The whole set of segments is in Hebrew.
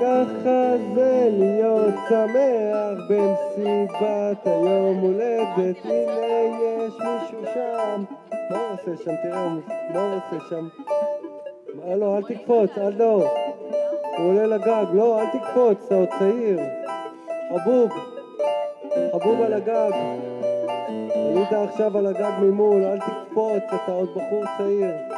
ככה זה להיות שמח במסיבת היום הולדת. הנה יש מישהו שם. מה הוא עושה שם? תראה, מה הוא עושה שם? מה, לא, אל תקפוץ, אל לא הוא עולה לגג, לא, אל תקפוץ, אתה עוד צעיר. חבוב. חבוב על הגג. עלית עכשיו על הגג ממול, אל תקפוץ, אתה עוד בחור צעיר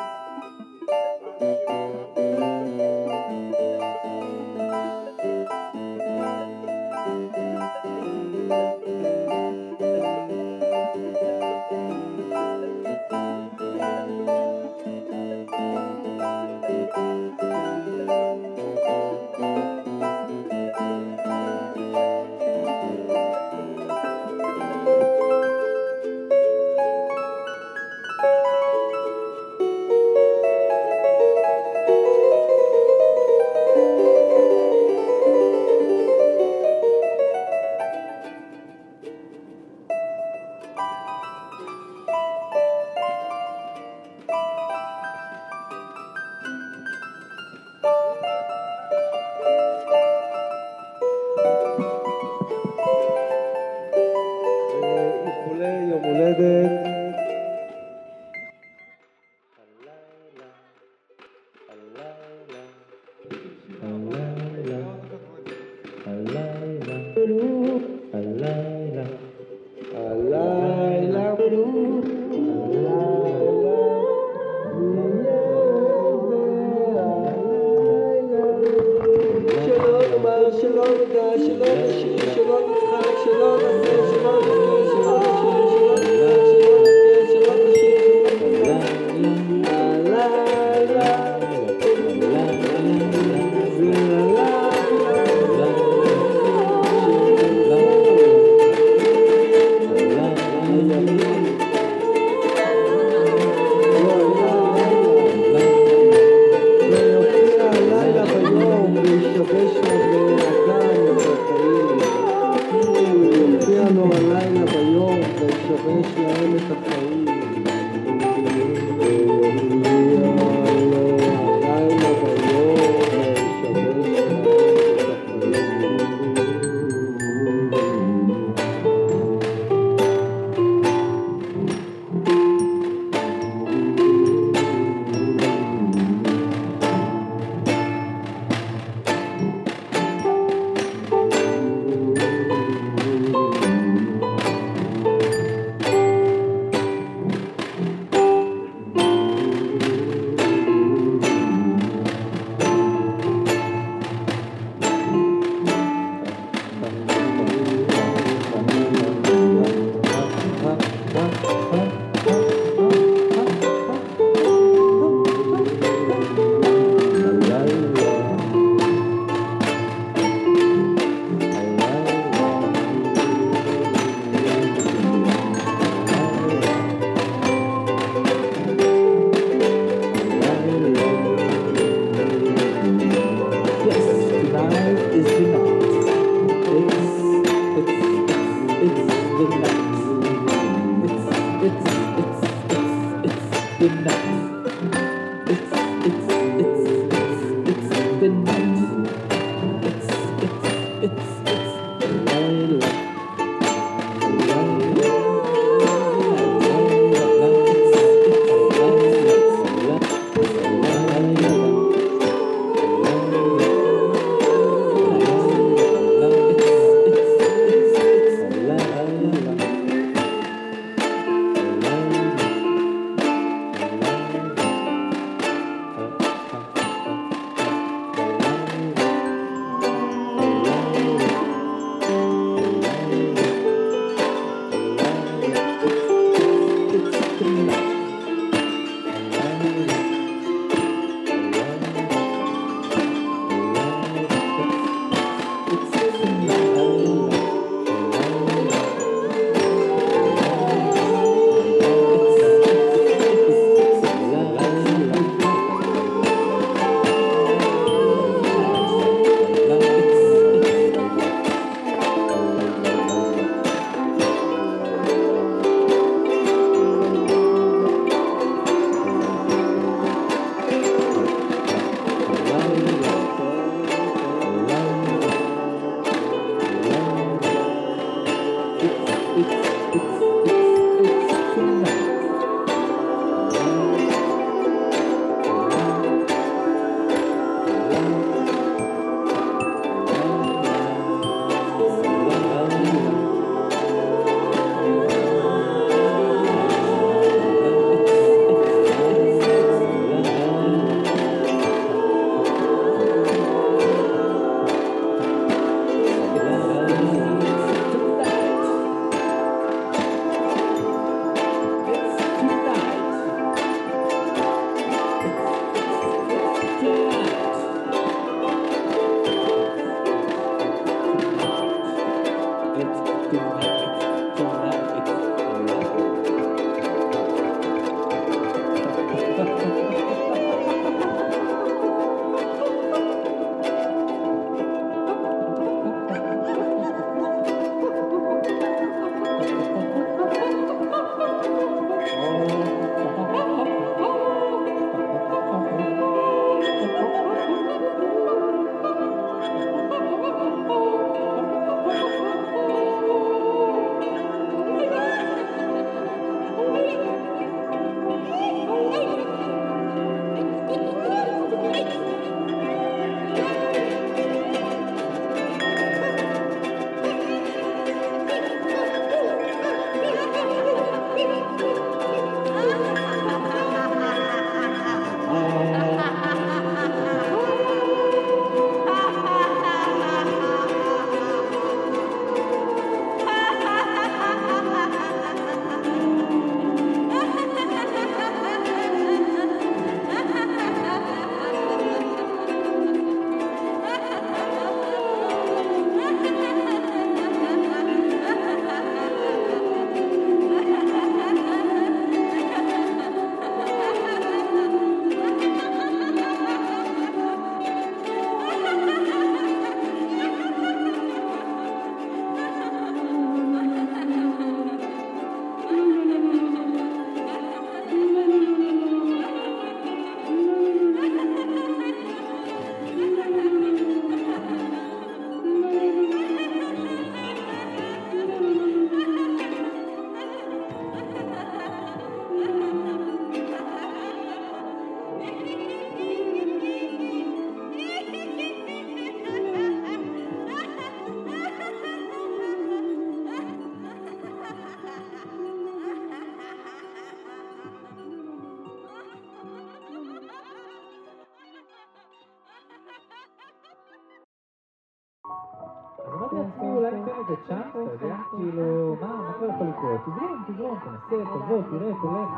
כאילו, מה, מה כבר יכול לקרות? תזרום, תזרום, תנסה, תבוא, תראה, תלך.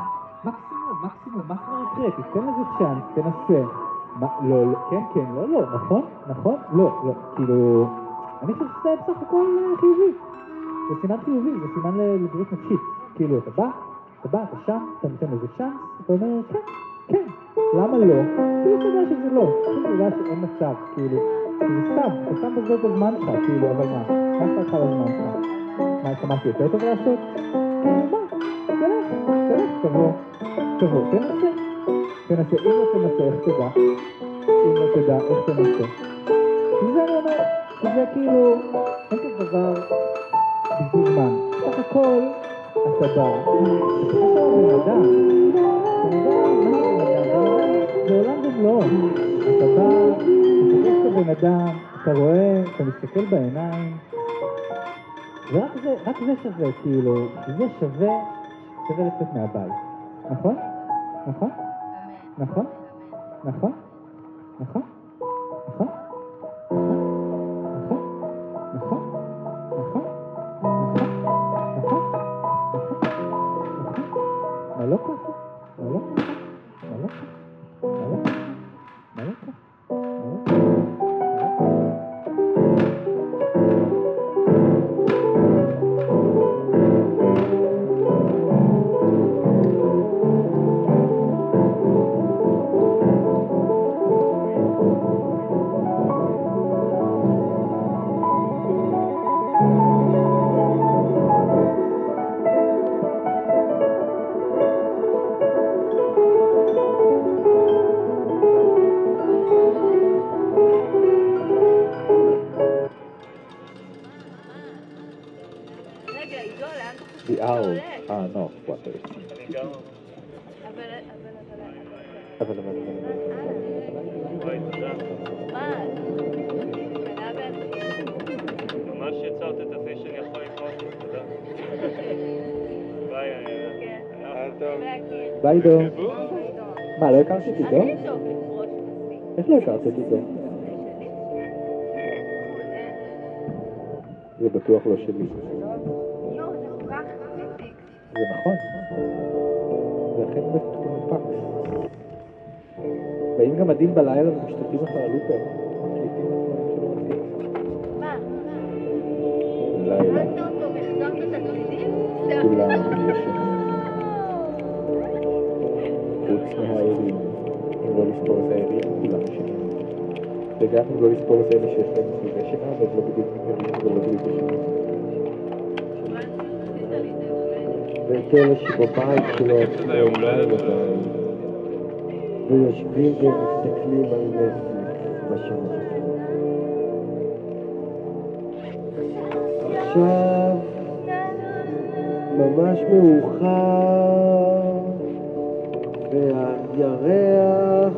מקסימום, מקסימום, מה כבר יקרה? תיתן לזה צ'אנס, תנסה. מה, לא, לא, כן, כן, לא, לא, נכון, נכון, לא, לא, כאילו, אני חושב שזה בסך הכל אה, חיובי. זה סימן חיובי, זה סימן לבריאות נפשית. כאילו, אתה בא, אתה בא, אתה שם, אתה נותן לזה צ'אנס, אתה אומר, כן, כן, למה לא? כאילו, אתה יודע שזה לא, אתה יודע שאין מצב, כאילו, זה סתם, אתה סתם מבזבז את הזמן שלך, כאילו, אבל מה, מה אכפת לך על הזמן שלך? מה, משהו יותר טוב לעשות? תבוא, תבוא, תנסה, תנסה, אם לא תנסה, איך תדע? אם לא תדע, איך תנסה? כי זה אני אומר, זה כאילו, אין כזה דבר בשביל זמן. סך הכל, אתה בא, אתה בן אדם, זה עולם ומלואו. אתה בא, אתה פוגש את הבן אדם, אתה רואה, אתה מסתכל בעיניים, ורק זה, רק זה שווה, כאילו, זה שווה, שווה לצאת מהבית. נכון? נכון? נכון? נכון? נכון? נכון? לראות את השיא שלי אחרי חודש, תודה. ביי, ביי, דו. מה, לא הכרת את עידו? איך לא הכרת את עידו? זה בטוח לא שלי. זה נכון, זה אכן מפקס. באים גם עדים בלילה ומשתתים אחר הלופר. כולם. חוץ מהערים. אם לא לספור את הערים, כולם ישנים. וגם אם לא לספור את אלה שיש להם סביבי שינה, והם לא בדיוק ערים ולא בדיוק ישנים. ואת אלה שבבית עדיין, ויושבים ומסתכלים על נטפליקס בשמיים. עכשיו ממש מאוחר והירח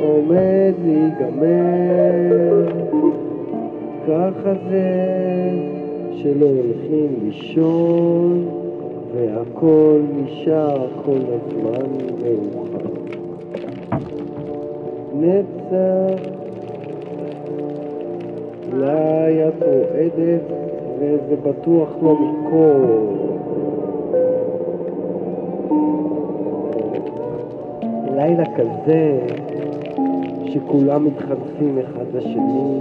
עומד להיגמר. ככה זה שלא הולכים לישון והכל נשאר כל הזמן מאוחר. נצח אולי את רועדת וזה בטוח לא מקור לילה כזה שכולם מתחנפים אחד לשני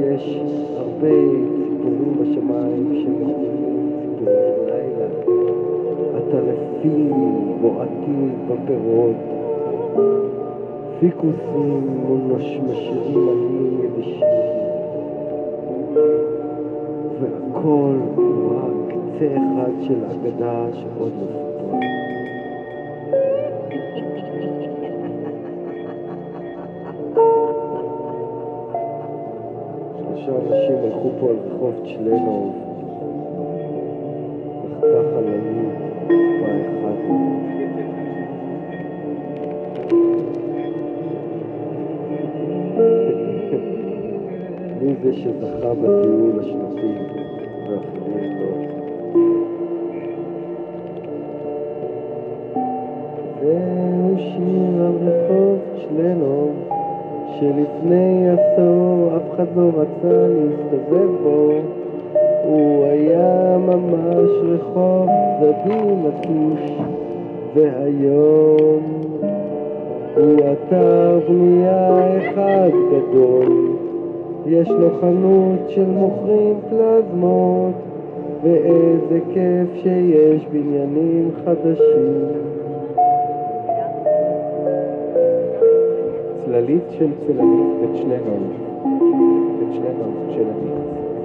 יש הרבה ציפורים בשמיים שמחזיקים ציפורי לילה הטרפים בועטים בפירות פיקוסים משמשרים עלים יבשים והכל הוא רק קצה אחד של אגדה שעוד לא סופרה שלושה אנשים הלכו פה על רחוב צ'לנוב, נחתה חללית, צבא אחד. מי זה שזכה בטיול השנתי צ'לנוב שלפני עשור אף אחד לא רצה להסתובב בו. הוא היה ממש רחוב צדדי נטוש והיום הוא אתר בנייה אחד גדול. יש לו חנות של מוכרים פלזמות ואיזה כיף שיש בניינים חדשים צללית של צללית בצ'לנוב, בצ'לנוב צ'לנית,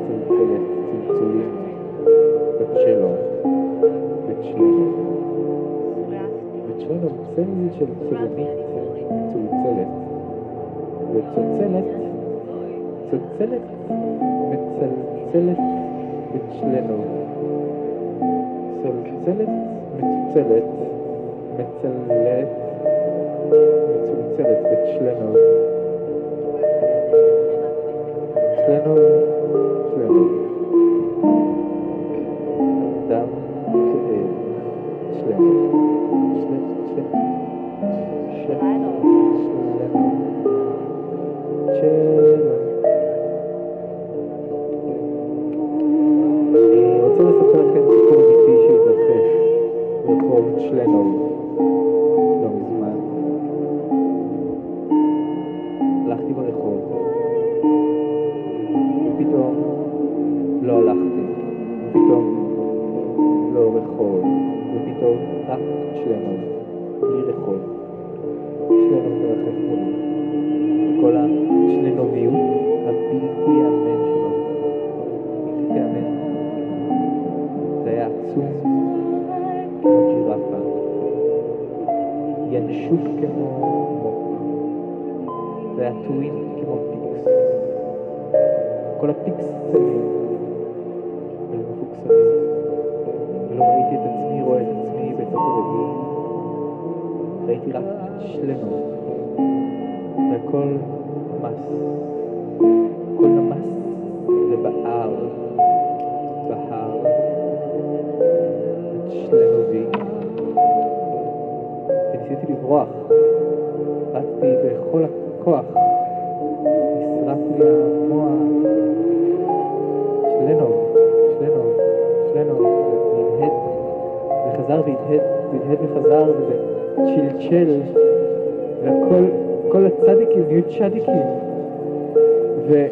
צלצלת, צלצולים, בצ'לו, בצ'לנוב, בצ'לנוב צללית של צללית, צלצלת, וצלצלת, צלצלת, מצלצלת, בצ'לנוב, צלצלת, מצלצלת, מצלצלת, מצומצלת בצ'לנוב. צ'לנוב, כמו פיקס. כל הפיקסלים מפוקסלים. ולא ראיתי את עצמי רואה את עצמי בתוך הרגעים. ראיתי רק שלמות, והכל נמס. הכל נמס ובער, בהר, את שלמובי. וניסיתי לברוח. רצתי בכל הכוח. והדהד, וחזר, וזה צ'לצ'ל, והכל, כל הצדיקים נהיו צדיקים, ו...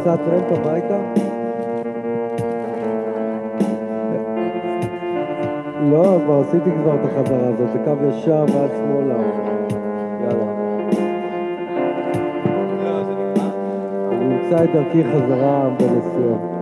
נסע טרמפ הביתה? לא, כבר עשיתי כבר את החזרה הזאת, זה קו ישר ועד שמאלה. יאללה. לא, אני אמצא את דרכי חזרה בנסיעה.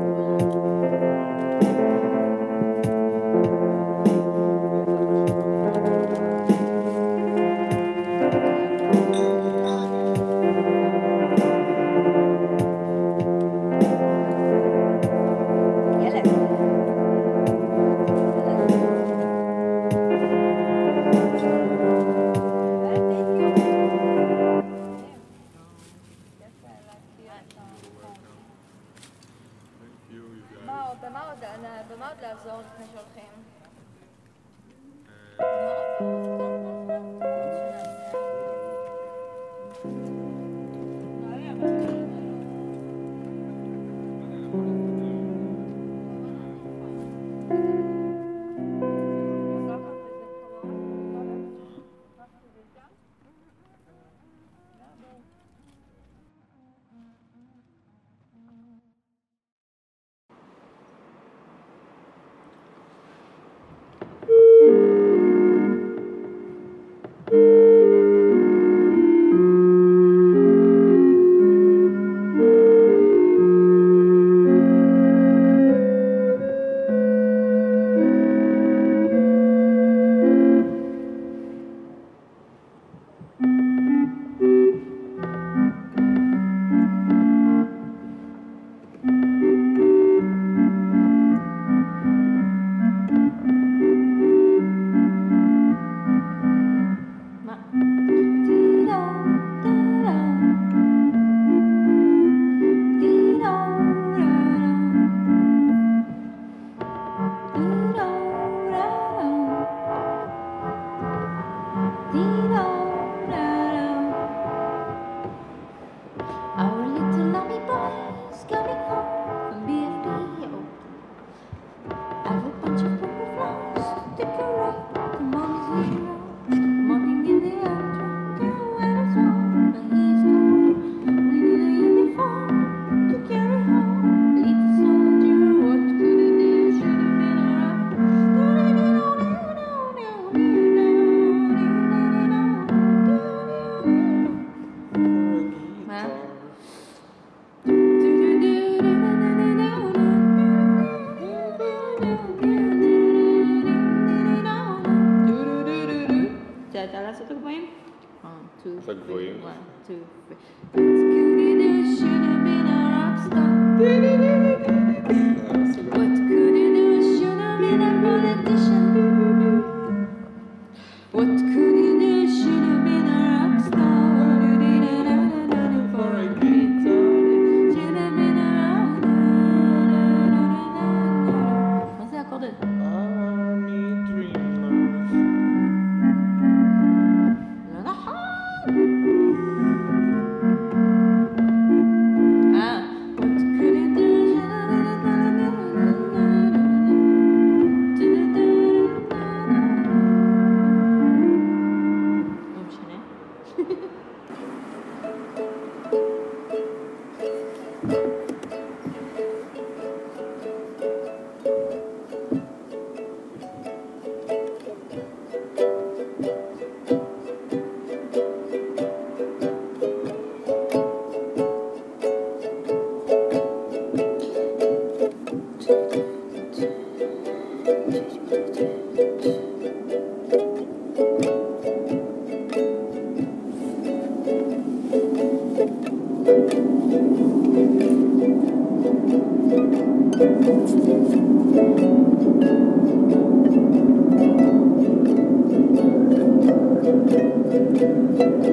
Thank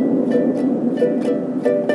you.